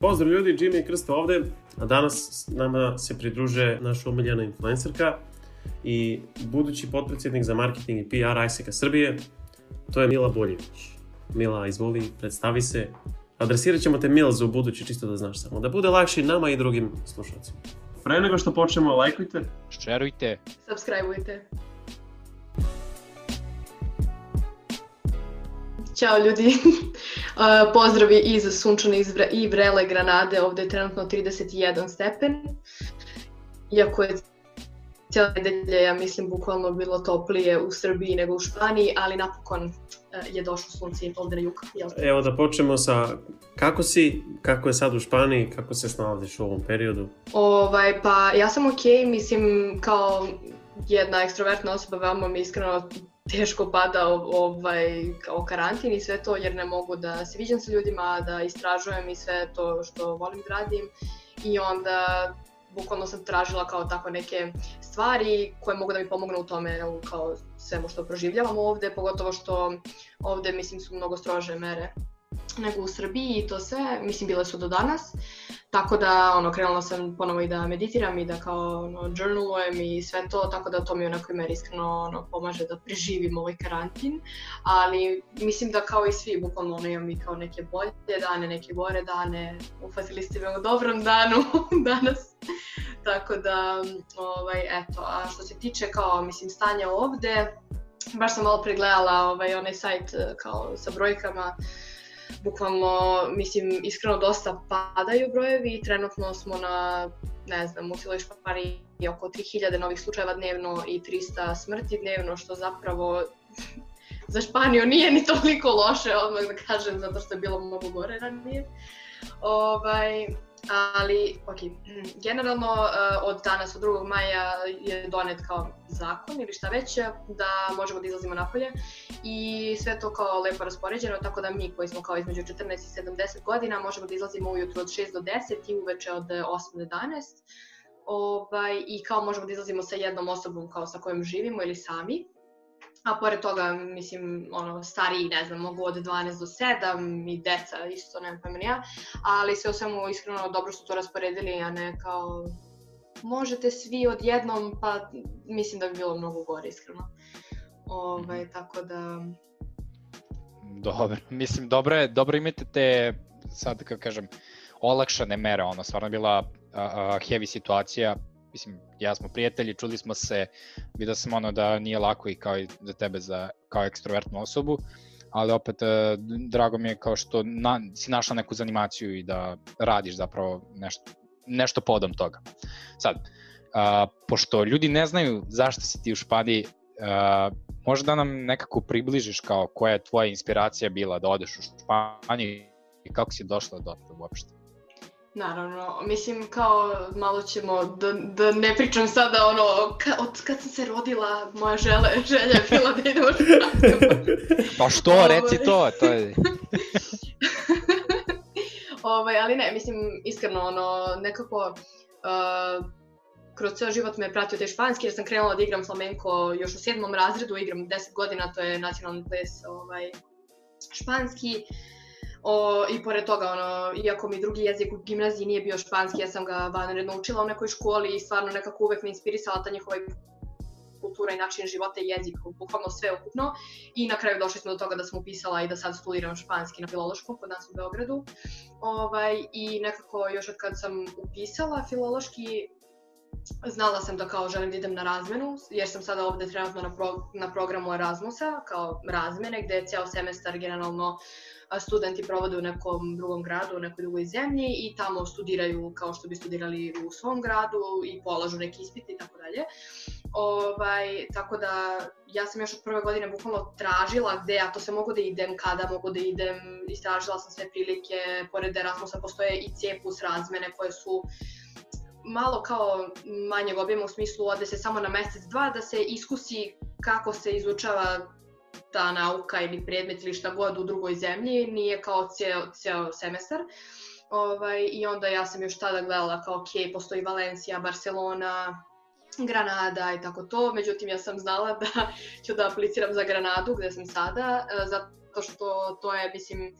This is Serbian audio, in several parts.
Pozdrav ljudi, Jimmy i Krsto ovde, a danas nama se pridruže naša umiljena influencerka i budući potpredsjednik za marketing i PR ISEC-a Srbije, to je Mila Boljević. Mila, izvoli, predstavi se. Adresirat ćemo te Mila za u budući, čisto da znaš samo, da bude lakše nama i drugim slušalcima. Pre nego što počnemo, lajkujte. Šerujte. Subscribeujte. Ćao ljudi, pozdravi iz sunčane i vrele Granade, ovde je trenutno 31 stepen, iako je cijela nedelja, ja mislim, bukvalno bilo toplije u Srbiji nego u Španiji, ali napokon e, je došlo sunce i ovde na jug. Evo da počnemo sa kako si, kako je sad u Španiji, kako se snalaziš u ovom periodu? Ovaj, pa ja sam okej, okay, mislim, kao jedna ekstrovertna osoba, veoma mi iskreno teško pada ovaj, kao karantin i sve to jer ne mogu da se viđam sa ljudima, da istražujem i sve to što volim da radim. I onda bukvalno sam tražila kao tako neke stvari koje mogu da mi pomognu u tome kao svemu što proživljavam ovde, pogotovo što ovde mislim su mnogo strože mere nego u Srbiji i to sve, mislim bile su do danas. Tako da, ono, krenula sam ponovo i da meditiram i da kao, ono, journalujem i sve to, tako da to mi onako meri iskreno, ono, pomaže da preživim ovaj karantin. Ali, mislim da kao i svi, bukvalno, ono, imam i kao neke bolje dane, neke gore dane, ufatili ste me u dobrom danu danas. tako da, ovaj, eto, a što se tiče kao, mislim, stanja ovde, baš sam malo pregledala ovaj, onaj sajt kao sa brojkama, bukvalno, mislim, iskreno dosta padaju brojevi i trenutno smo na, ne znam, u cijeloj Španiji oko 3000 novih slučajeva dnevno i 300 smrti dnevno, što zapravo za Španiju nije ni toliko loše, odmah da kažem, zato što je bilo mnogo gore ranije. Ovaj, ali, ok, generalno uh, od danas, od 2. maja je donet kao zakon ili šta već, da možemo da izlazimo napolje i sve to kao lepo raspoređeno, tako da mi koji smo kao između 14 i 70 godina možemo da izlazimo ujutru od 6 do 10 i uveče od 8 do 11 ovaj, i kao možemo da izlazimo sa jednom osobom kao sa kojom živimo ili sami a pored toga, mislim, ono, stariji, ne znam, mogu od 12 do 7 i deca, isto, nemam pojma ja, ali sve o svemu, iskreno, dobro su to rasporedili, a ne kao, možete svi odjednom, pa mislim da bi bilo mnogo gore, iskreno. Ovaj, mm. tako da... Dobro, mislim, dobro je, dobro imate te, sad, kako kažem, olakšane mere, ono, stvarno bila a, a, heavy situacija, mislim, ja smo prijatelji, čuli smo se, vidio sam ono da nije lako i kao i za tebe za, kao ekstrovertnu osobu, ali opet e, drago mi je kao što na, si našla neku zanimaciju i da radiš zapravo nešto, nešto podom toga. Sad, a, pošto ljudi ne znaju zašto si ti u Španiji, a, možda da nam nekako približiš kao koja je tvoja inspiracija bila da odeš u Španiju i kako si došla do toga uopšte? Naravno, mislim kao malo ćemo, da, da ne pričam sada ono, ka, od kad sam se rodila, moja žele, želja je bila da idem u Pa što, reci to, to je... ovaj, ali ne, mislim, iskreno, ono, nekako, uh, kroz ceo život me je pratio taj španski, jer sam krenula da igram flamenko još u sedmom razredu, igram 10 godina, to je nacionalni ples ovaj, španski. O, I pored toga, ono, iako mi drugi jezik u gimnaziji nije bio španski, ja sam ga vanredno učila u nekoj školi i stvarno nekako uvek me inspirisala ta njihova kultura i način života i jezik, bukvalno sve ukupno. I na kraju došli smo do toga da sam upisala i da sad studiram španski na filološkom kod nas u Beogradu. Ovaj, I nekako još od kad sam upisala filološki, znala sam da kao želim da idem na razmenu, jer sam sada ovde trenutno na, pro, na programu Erasmusa, kao razmene, gde je ceo semestar generalno uh, studenti provode u nekom drugom gradu, u nekoj drugoj zemlji i tamo studiraju kao što bi studirali u svom gradu i polažu neki ispit i tako dalje. Ovaj, tako da ja sam još od prve godine bukvalno tražila gde ja to sve mogu da idem, kada mogu da idem, istražila sam sve prilike, pored Erasmusa postoje i CEPUS razmene koje su malo kao manjeg objema u smislu ode se samo na mesec dva da se iskusi kako se izučava ta nauka ili predmet ili šta god u drugoj zemlji, nije kao ceo, ceo semestar. Ovaj, I onda ja sam još tada gledala kao, ok, postoji Valencija, Barcelona, Granada i tako to, međutim ja sam znala da ću da apliciram za Granadu gde sam sada, zato što to je, mislim,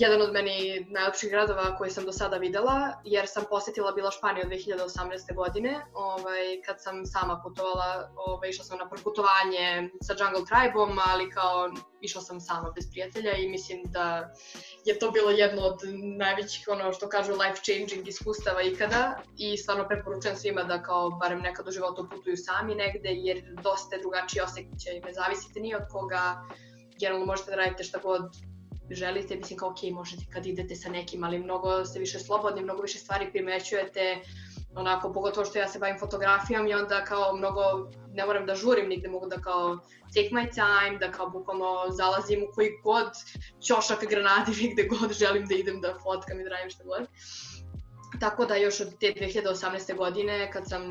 jedan od meni najlepših gradova koji sam do sada videla, jer sam posetila bila Španiju 2018. godine, ovaj, kad sam sama putovala, ovaj, išla sam na proputovanje sa Jungle Tribe-om, ali kao išla sam sama bez prijatelja i mislim da je to bilo jedno od najvećih, ono što kažu, life-changing iskustava ikada i stvarno preporučujem svima da kao barem nekad u životu putuju sami negde, jer dosta je drugačiji osjećaj, ne zavisite ni od koga, generalno možete da radite šta god želite, mislim kao ok, možete kad idete sa nekim, ali mnogo ste više slobodni, mnogo više stvari primećujete, onako, pogotovo što ja se bavim fotografijom i onda kao mnogo, ne moram da žurim nigde, mogu da kao take my time, da kao bukvalno zalazim u koji god ćošak granadi, gde god želim da idem da fotkam i da radim šta god. Tako da još od te 2018. godine, kad sam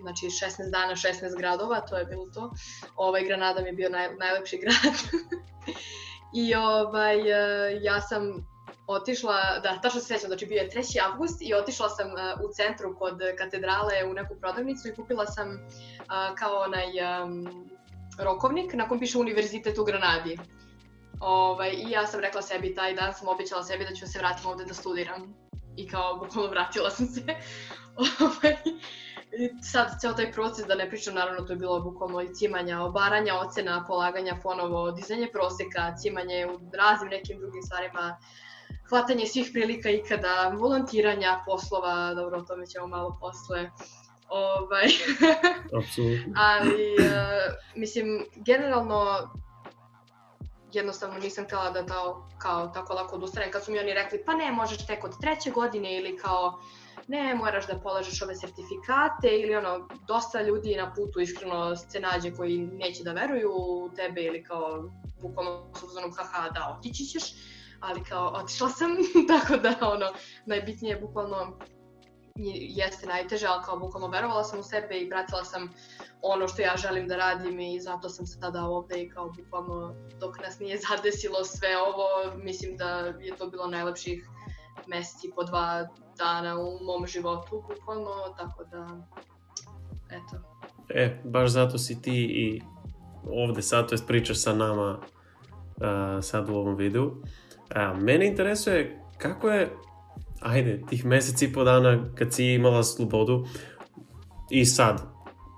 znači 16 dana, 16 gradova, to je bilo to. Ovaj Granada mi je bio naj, najlepši grad. I ovaj, e, ja sam otišla, da, tačno se sećam, znači bio je 3. avgust i otišla sam uh, u centru kod katedrale u neku prodavnicu i kupila sam uh, kao onaj um, rokovnik na kom piše Univerzitet u Granadi. Ovaj, I ja sam rekla sebi, taj dan sam obećala sebi da ću se vratiti ovde da studiram. I kao, bukvalno vratila sam se. ovaj, sad ceo taj proces, da ne pričam, naravno to je bilo bukvalno i cimanja, obaranja ocena, polaganja ponovo, dizanje proseka, cimanje u raznim nekim drugim stvarima, hvatanje svih prilika ikada, volontiranja, poslova, dobro, o tome ćemo malo posle. Ovaj, Apsolutno. ali, uh, mislim, generalno, jednostavno nisam htela da ta, kao tako lako odustanem kad su mi oni rekli pa ne možeš tek od treće godine ili kao ne, moraš da polažeš ove sertifikate ili ono, dosta ljudi na putu iskreno se nađe koji neće da veruju u tebe ili kao bukvalno su uzmanom haha da otići ćeš, ali kao otišla sam, tako da ono, najbitnije je bukvalno jeste najteže, ali kao bukvalno verovala sam u sebe i pratila sam ono što ja želim da radim i zato sam sada ovde i kao bukvalno dok nas nije zadesilo sve ovo, mislim da je to bilo najlepših meseci po dva dana u mom životu, bukvalno, tako da, eto. E, baš zato si ti i ovde sad, to jest pričaš sa nama uh, sad u ovom videu. Uh, mene interesuje kako je, ajde, tih meseci i po dana kad si imala slobodu i sad,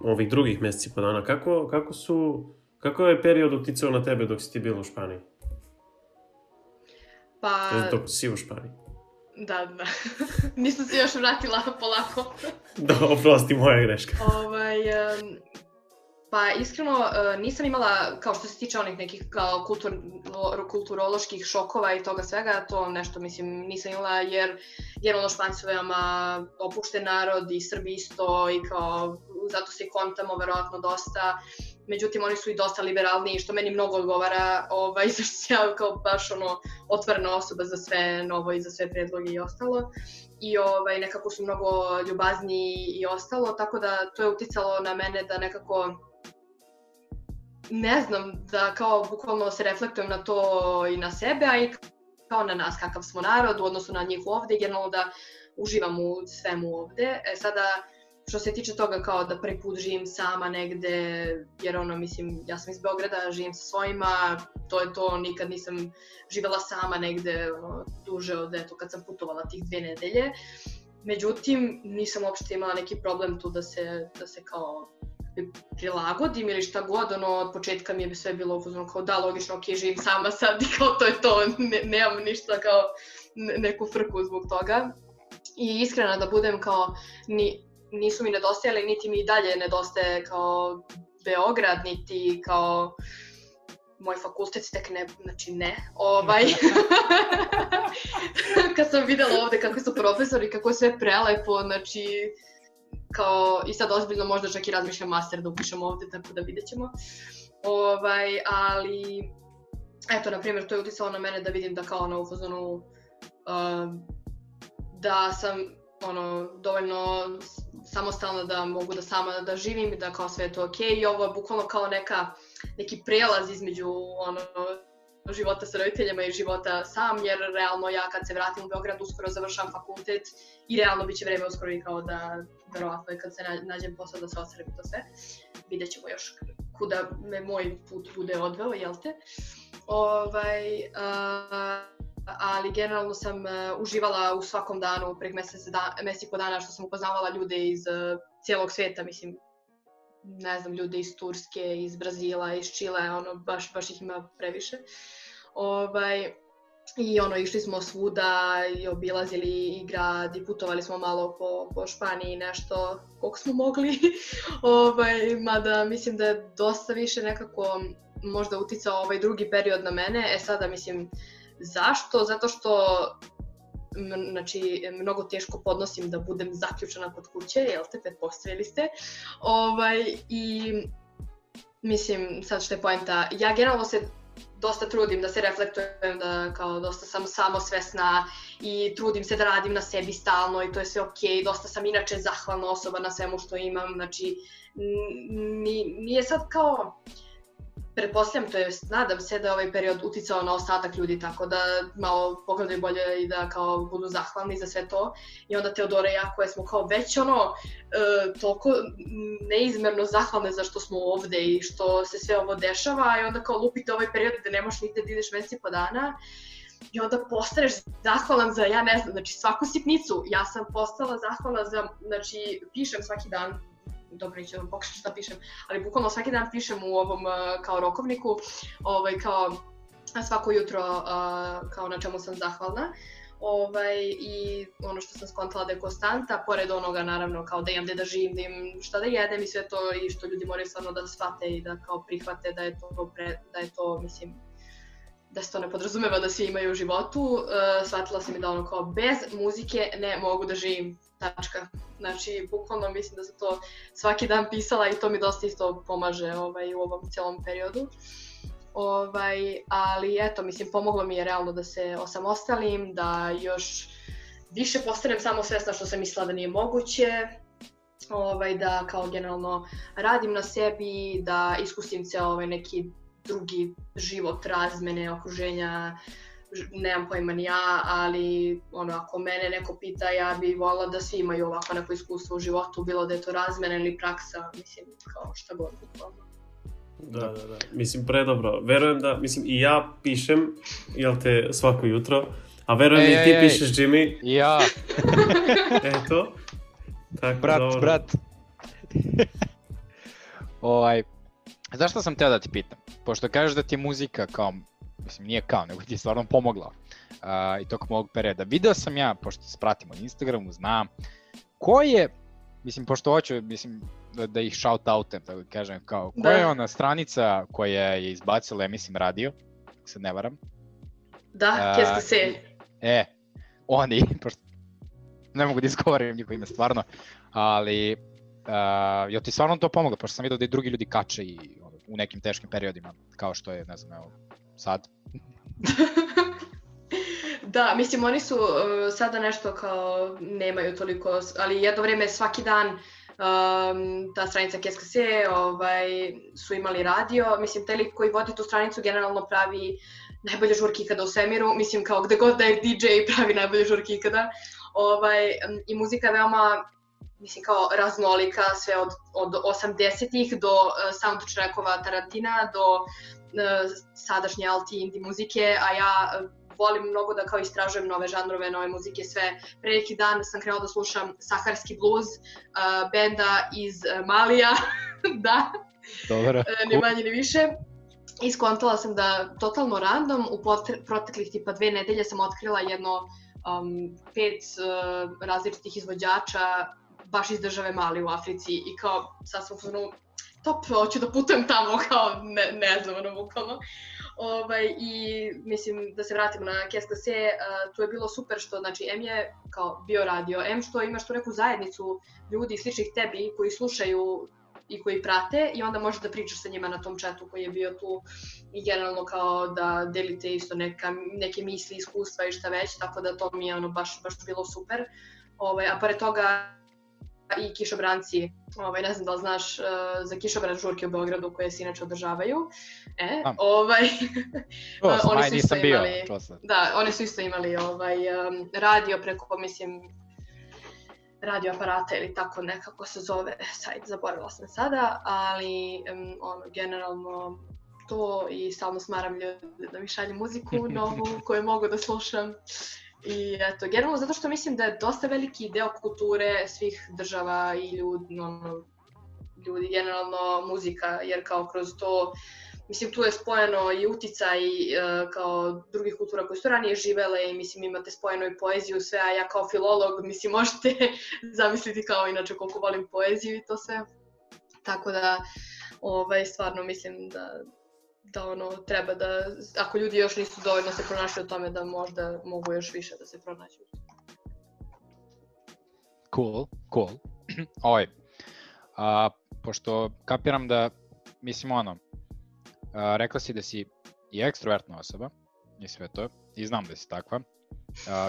ovih drugih meseci i po dana, kako, kako su, kako je period uticao na tebe dok si ti bila u Španiji? Pa... Dok si u Španiji. Da, da. Nisam se još vratila polako. da, oprosti, moja greška. ovaj, um, pa iskreno uh, nisam imala, kao što se tiče onih nekih kao kultur, kulturoloških šokova i toga svega, to nešto mislim nisam imala jer generalno Španci su veoma opušten narod i Srbi isto i kao zato se kontamo verovatno dosta međutim oni su i dosta liberalni što meni mnogo odgovara, ovaj, zašto ja kao baš ono otvorena osoba za sve novo i za sve predloge i ostalo i ovaj, nekako su mnogo ljubazni i ostalo, tako da to je uticalo na mene da nekako ne znam, da kao bukvalno se reflektujem na to i na sebe, a i kao na nas kakav smo narod u odnosu na njih ovde, generalno da uživam u svemu ovde. E, sada, što se tiče toga kao da prvi put živim sama negde, jer ono, mislim, ja sam iz Beograda, živim sa svojima, to je to, nikad nisam živela sama negde ono, duže od, eto, kad sam putovala tih dve nedelje. Međutim, nisam uopšte imala neki problem tu da se, da se kao prilagodim ili šta god, ono, od početka mi je sve bilo uzmano kao da, logično, ok, živim sama sad i kao to je to, ne, nemam ništa kao neku frku zbog toga. I iskrena da budem kao, ni, nisu mi nedostajali, niti mi i dalje nedostaje kao Beograd, niti kao moj fakultet tek ne, znači ne, ovaj, kad sam videla ovde kako su profesori, kako je sve prelepo, znači, kao, i sad ozbiljno možda čak i razmišljam master da upišem ovde, tako da vidjet ćemo. Ovaj, ali, eto, na primjer, to je uticalo na mene da vidim da kao ono u fazonu, uh, da sam ono, dovoljno samostalna da mogu da sama da živim i da kao sve je to okej okay. i ovo je bukvalno kao neka, neki prelaz između ono, života sa roditeljima i života sam, jer realno ja kad se vratim u Beograd uskoro završam fakultet i realno biće vreme uskoro i kao da verovatno je kad se nađem posao da se osrem to sve. Vidjet ćemo još kuda me moj put bude odveo, jel te? Ovaj, ali generalno sam uh, uživala u svakom danu prek mesec, da, mesec i po dana što sam upoznavala ljude iz uh, cijelog sveta, mislim, ne znam, ljude iz Turske, iz Brazila, iz Čile, ono, baš, baš ih ima previše. Ovaj, I ono, išli smo svuda i obilazili i grad i putovali smo malo po, po Španiji nešto koliko smo mogli. ovaj, mada mislim da je dosta više nekako možda uticao ovaj drugi period na mene. E sada mislim, zašto? Zato što znači, mnogo teško podnosim da budem zaključena kod kuće, jel te, pretpostavili ste. Ovaj, I mislim, sad što je poenta, ja generalno se dosta trudim da se reflektujem, da kao dosta sam samosvesna i trudim se da radim na sebi stalno i to je sve okej, okay. dosta sam inače zahvalna osoba na svemu što imam, znači nije sad kao pretpostavljam, to je, nadam se da je ovaj period uticao na ostatak ljudi, tako da malo pogledaju bolje i da kao budu zahvalni za sve to. I onda Teodora i ja koje smo kao već ono e, toliko neizmerno zahvalne za što smo ovde i što se sve ovo dešava i onda kao lupite ovaj period gde ne možeš nigde da ideš meseci po dana i onda postaneš zahvalan za, ja ne znam, znači svaku sitnicu. Ja sam postala zahvalna za, znači pišem svaki dan dobro neću vam pokušati šta pišem, ali bukvalno svaki dan pišem u ovom uh, kao rokovniku, ovaj, kao svako jutro kao na čemu sam zahvalna. Ovaj, I ono što sam skontala da je konstanta, pored onoga naravno kao da imam gde da živim, da imam šta da jedem i sve to i što ljudi moraju stvarno da shvate i da kao prihvate da je to, pre, da je to mislim, da se to ne podrazumeva da svi imaju u životu, uh, shvatila sam i da ono kao bez muzike ne mogu da živim tačka. Znači, bukvalno mislim da sam to svaki dan pisala i to mi dosta isto pomaže ovaj, u ovom celom periodu. Ovaj, ali eto, mislim, pomoglo mi je realno da se osamostalim, da još više postanem samo svesna što sam mislila da nije moguće, ovaj, da kao generalno radim na sebi, da iskustim ceo ovaj neki drugi život, razmene, okruženja, nemam pojma ni ja, ali ono, ako mene neko pita, ja bi volila da svi imaju ovako neko iskustvo u životu, bilo da je to razmena ili praksa, mislim, kao šta god, bukvalno. Da, da, da. Mislim, predobro. Verujem da, mislim, i ja pišem, jel te, svako jutro, a verujem ej, i ti ej, pišeš, Jimmy. Ja. Eto. Tako, brat, dobro. brat. ovaj, zašto sam teo da ti pitam? Pošto kažeš da ti je muzika kao mislim nije kao, nego ti je stvarno pomogla uh, i tokom ovog perioda. Video sam ja, pošto se pratim na Instagramu, znam, ko je, mislim, pošto hoću, mislim, da, da ih shout outem, tako da kažem, kao, koja da. je ona stranica koja je izbacila, ja mislim, radio, se ne varam. Da, uh, se. E, oni, pošto ne mogu da izgovorim njihovo ime stvarno, ali uh, jel ti stvarno to pomoglo, pošto sam vidio da i drugi ljudi kače i u nekim teškim periodima, kao što je, ne znam, evo, sad? da, mislim, oni su uh, sada nešto kao nemaju toliko, ali jedno vreme svaki dan um, ta stranica KSKC ovaj, su imali radio. Mislim, taj lik koji vodi tu stranicu generalno pravi najbolje žurke ikada u svemiru. Mislim, kao gde god da je DJ pravi najbolje žurke ikada. Ovaj, I muzika je veoma mislim kao raznolika, sve od, od 80-ih do uh, soundtrackova Tarantina do sadašnje alti indie muzike, a ja e, volim mnogo da kao istražujem nove žanrove, nove muzike, sve. Pre neki dan sam krenula da slušam Saharski blues, uh, benda iz Malija, da, Dobro. Uh, ni manje ni više. I skontala sam da totalno random u proteklih tipa dve nedelje sam otkrila jedno um, pet uh, različitih izvođača baš iz države Mali u Africi i kao sad sam u top, hoću da putujem tamo, kao ne, ne znam, ono, bukvalno. Ovaj, I mislim, da se vratimo na KSKC, uh, tu je bilo super što, znači, M je kao bio radio, M što imaš tu neku zajednicu ljudi sličnih tebi koji slušaju i koji prate i onda možeš da pričaš sa njima na tom chatu koji je bio tu i generalno kao da delite isto neka, neke misli, iskustva i šta već, tako da to mi je ono baš, baš bilo super. Ovaj, a pored toga i kišobranci, ovaj, ne znam da li znaš uh, za kišobran žurke u Beogradu koje se inače održavaju. E, A. ovaj, o, oni su isto imali, bio, da, oni su isto imali ovaj, um, radio preko, mislim, radio aparata ili tako nekako se zove sajt, zaboravila sam sada, ali um, ono, generalno to i stalno smaram ljude da mi šalju muziku novu koju mogu da slušam. I eto, generalno zato što mislim da je dosta veliki deo kulture svih država i ljudi, ono, ljudi generalno muzika, jer kao kroz to Mislim, tu je spojeno i uticaj uh, kao drugih kultura koje su ranije živele i mislim imate spojeno i poeziju sve, a ja kao filolog, mislim, možete zamisliti kao inače koliko volim poeziju i to sve. Tako da, ovaj, stvarno mislim da, da ono, treba da, ako ljudi još nisu dovoljno se pronašli o tome, da možda mogu još više da se pronađu. Cool, cool. Oj, a, pošto kapiram da, mislim ono, a, rekla si da si i ekstrovertna osoba i sve to, i znam da si takva. A,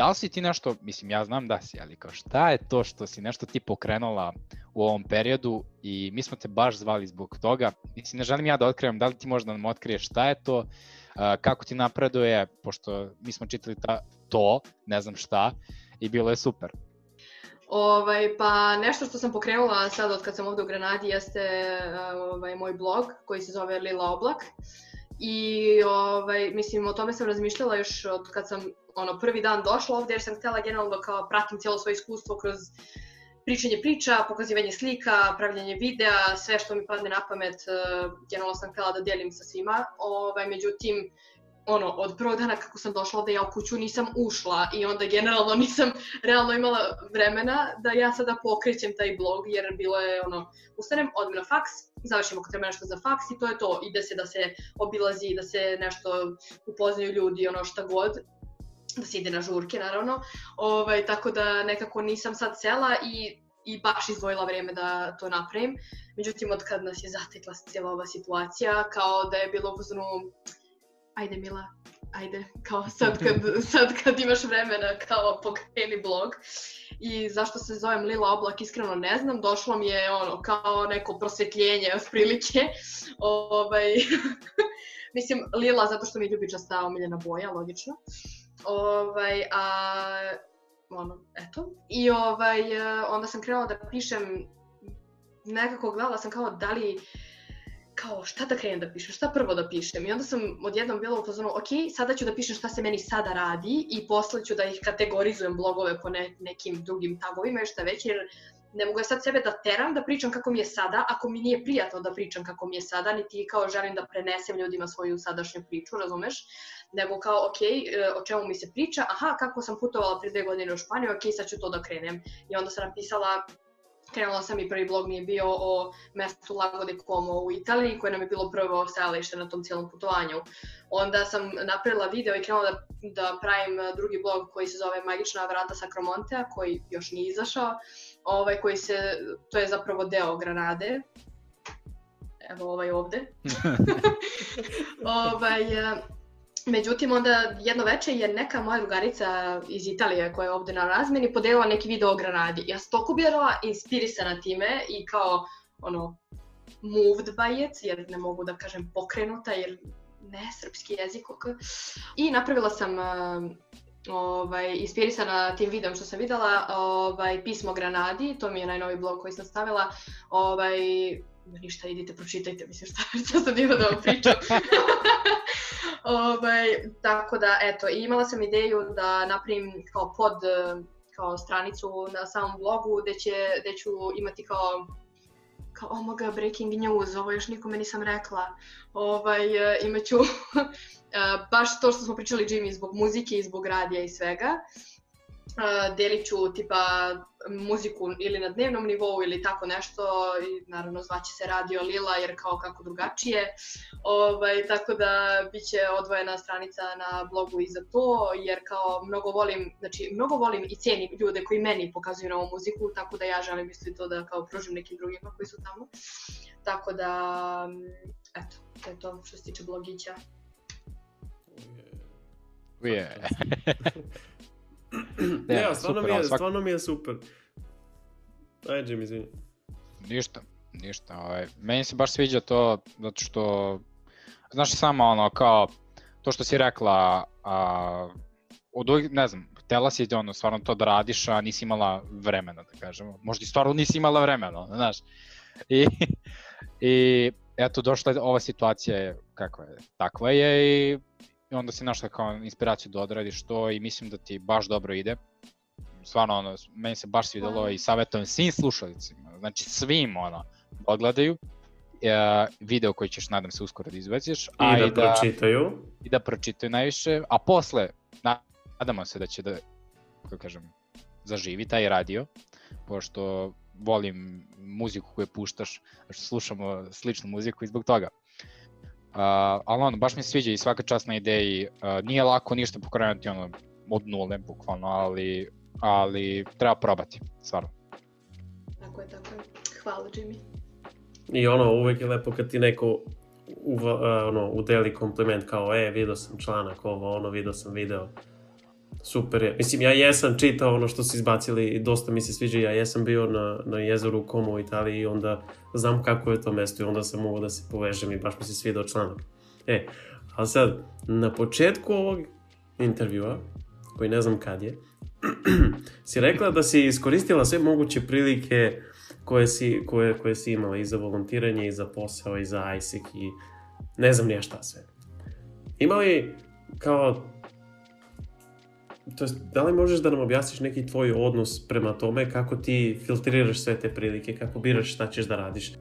da li si ti nešto, mislim ja znam da si, ali kao šta je to što si nešto ti pokrenula u ovom periodu i mi smo te baš zvali zbog toga. Mislim, ne želim ja da otkrivam, da li ti možda nam otkriješ šta je to, kako ti napreduje, pošto mi smo čitali ta, to, ne znam šta, i bilo je super. Ovaj, pa nešto što sam pokrenula sad od kad sam ovde u Granadi jeste ovaj, moj blog koji se zove Lila Oblak. I ovaj, mislim, o tome sam razmišljala još od kad sam ono, prvi dan došla ovde jer sam htela generalno kao pratim cijelo svoje iskustvo kroz pričanje priča, pokazivanje slika, pravljanje videa, sve što mi padne na pamet, generalno sam htela da delim sa svima. Ovaj, međutim, ono, od prvog dana kako sam došla ovde, ja u kuću nisam ušla i onda generalno nisam realno imala vremena da ja sada pokrećem taj blog, jer bilo je ono, ustanem, odem na faks, završim ako treba nešto za faks i to je to, ide se da se obilazi, da se nešto upoznaju ljudi, ono šta god, da se ide na žurke naravno, ovaj, tako da nekako nisam sad sela i i baš izdvojila vreme da to napravim. Međutim, od kad nas je zatekla cijela ova situacija, kao da je bilo u ajde Mila, ajde, kao sad kad, sad kad imaš vremena, kao pokreni blog. I zašto se zovem Lila Oblak, iskreno ne znam, došlo mi je ono, kao neko prosvetljenje, otprilike. ovaj, mislim, Lila zato što mi je ljubičasta omiljena boja, logično. Ovaj, a, ono, eto. I ovaj, onda sam krenula da pišem, nekako gledala sam kao da li kao šta da krenem da pišem, šta prvo da pišem i onda sam odjednom bila u fazonu, ok, sada ću da pišem šta se meni sada radi i posle ću da ih kategorizujem blogove po ne, nekim drugim tagovima i šta već, jer ne mogu ja sad sebe da teram da pričam kako mi je sada, ako mi nije prijatno da pričam kako mi je sada, niti kao želim da prenesem ljudima svoju sadašnju priču, razumeš? Nego kao, ok, e, o čemu mi se priča, aha, kako sam putovala pre dve godine u Španiju, ok, sad ću to da krenem. I onda sam napisala krenula sam i prvi blog mi je bio o mestu Lago de Como u Italiji, koje nam je bilo prvo stajalište na tom cijelom putovanju. Onda sam napravila video i krenula da, da pravim drugi blog koji se zove Magična vrata Sacromontea, koji još nije izašao, ovaj, koji se, to je zapravo deo Granade, evo ovaj ovde. ovaj, Međutim, onda jedno veče je neka moja drugarica iz Italije koja je ovde na razmeni podelila neki video o Granadi. Ja sam toliko bila inspirisana time i kao, ono, moved by it, jer ne mogu da kažem pokrenuta, jer ne, srpski jezik, ok. I napravila sam uh, ovaj, inspirisana tim videom što sam videla, ovaj, pismo Granadi, to mi je najnovi blog koji sam stavila, ovaj, ništa, idite, pročitajte, mislim šta, šta sam ima da vam pričam. ovaj, tako da, eto, imala sam ideju da napravim kao pod, kao stranicu na samom blogu gde, će, gde ću imati kao kao, oh my god, breaking news, ovo još nikome nisam rekla. Ovaj, imaću baš to što smo pričali Jimmy zbog muzike i zbog radija i svega delit ću tipa muziku ili na dnevnom nivou ili tako nešto i naravno zvaće se Radio Lila jer kao kako drugačije. Ovaj, tako da bit će odvojena stranica na blogu i za to jer kao mnogo volim, znači mnogo volim i cijenim ljude koji meni pokazuju novu muziku tako da ja želim isto to da kao pružim nekim drugima koji su tamo. Tako da, eto, to je to što se tiče blogića. Yeah. ne, ja, stvarno, super, mi je, svak... stvarno mi je super. Ajde, Jim, izvini. Ništa, ništa. Ovaj. Meni se baš sviđa to, zato što, znaš samo ono, kao, to što si rekla, a, od uvijek, ne znam, htela si ono, stvarno to da radiš, a nisi imala vremena, da kažemo. Možda i stvarno nisi imala vremena, znaš. I, i eto, došla je ova situacija je kakva je, takva je i, i onda si našla kao inspiraciju da odradiš to i mislim da ti baš dobro ide. Stvarno, ono, meni se baš svidelo i savjetujem svim slušalicima, znači svim, ono, odgledaju e, video koji ćeš, nadam se, uskoro da izbaciš. I a da, i da pročitaju. I da pročitaju najviše, a posle, nadamo se da će da, kako kažem, zaživi taj radio, pošto volim muziku koju puštaš, što slušamo sličnu muziku i zbog toga. Uh, ali ono, baš mi se sviđa i svaka čast na ideji, uh, nije lako ništa pokrenuti ono, od nule, bukvalno, ali, ali treba probati, stvarno. Tako je, tako je. Hvala, Jimmy. I ono, uvek je lepo kad ti neko uva, uh, ono, udeli kompliment kao, e, video sam članak, ovo, ono, video sam video super je. Mislim, ja jesam čitao ono što su izbacili i dosta mi se sviđa. Ja jesam bio na, na jezeru Como u Italiji i onda znam kako je to mesto i onda sam mogao da se povežem i baš mi se svidao članak. E, ali sad, na početku ovog intervjua, koji ne znam kad je, si rekla da si iskoristila sve moguće prilike koje si, koje, koje si imala i za volontiranje, i za posao, i za ISEC, i ne znam nija šta sve. Ima li kao to jest, da li možeš da nam objasniš neki tvoj odnos prema tome, kako ti filtriraš sve te prilike, kako biraš šta ćeš da radiš?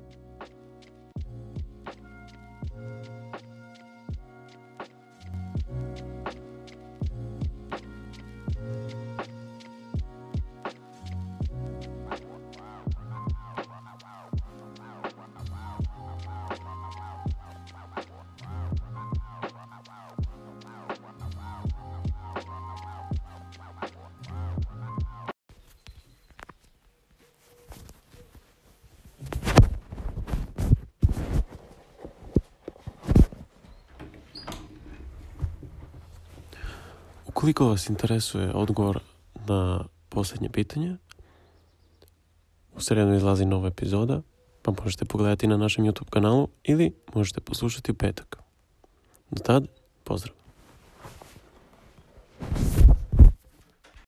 Ukoliko vas interesuje odgovor na posljednje pitanje, u sredu izlazi nova epizoda, pa možete pogledati na našem YouTube kanalu ili možete poslušati u petak. Do tad, pozdrav!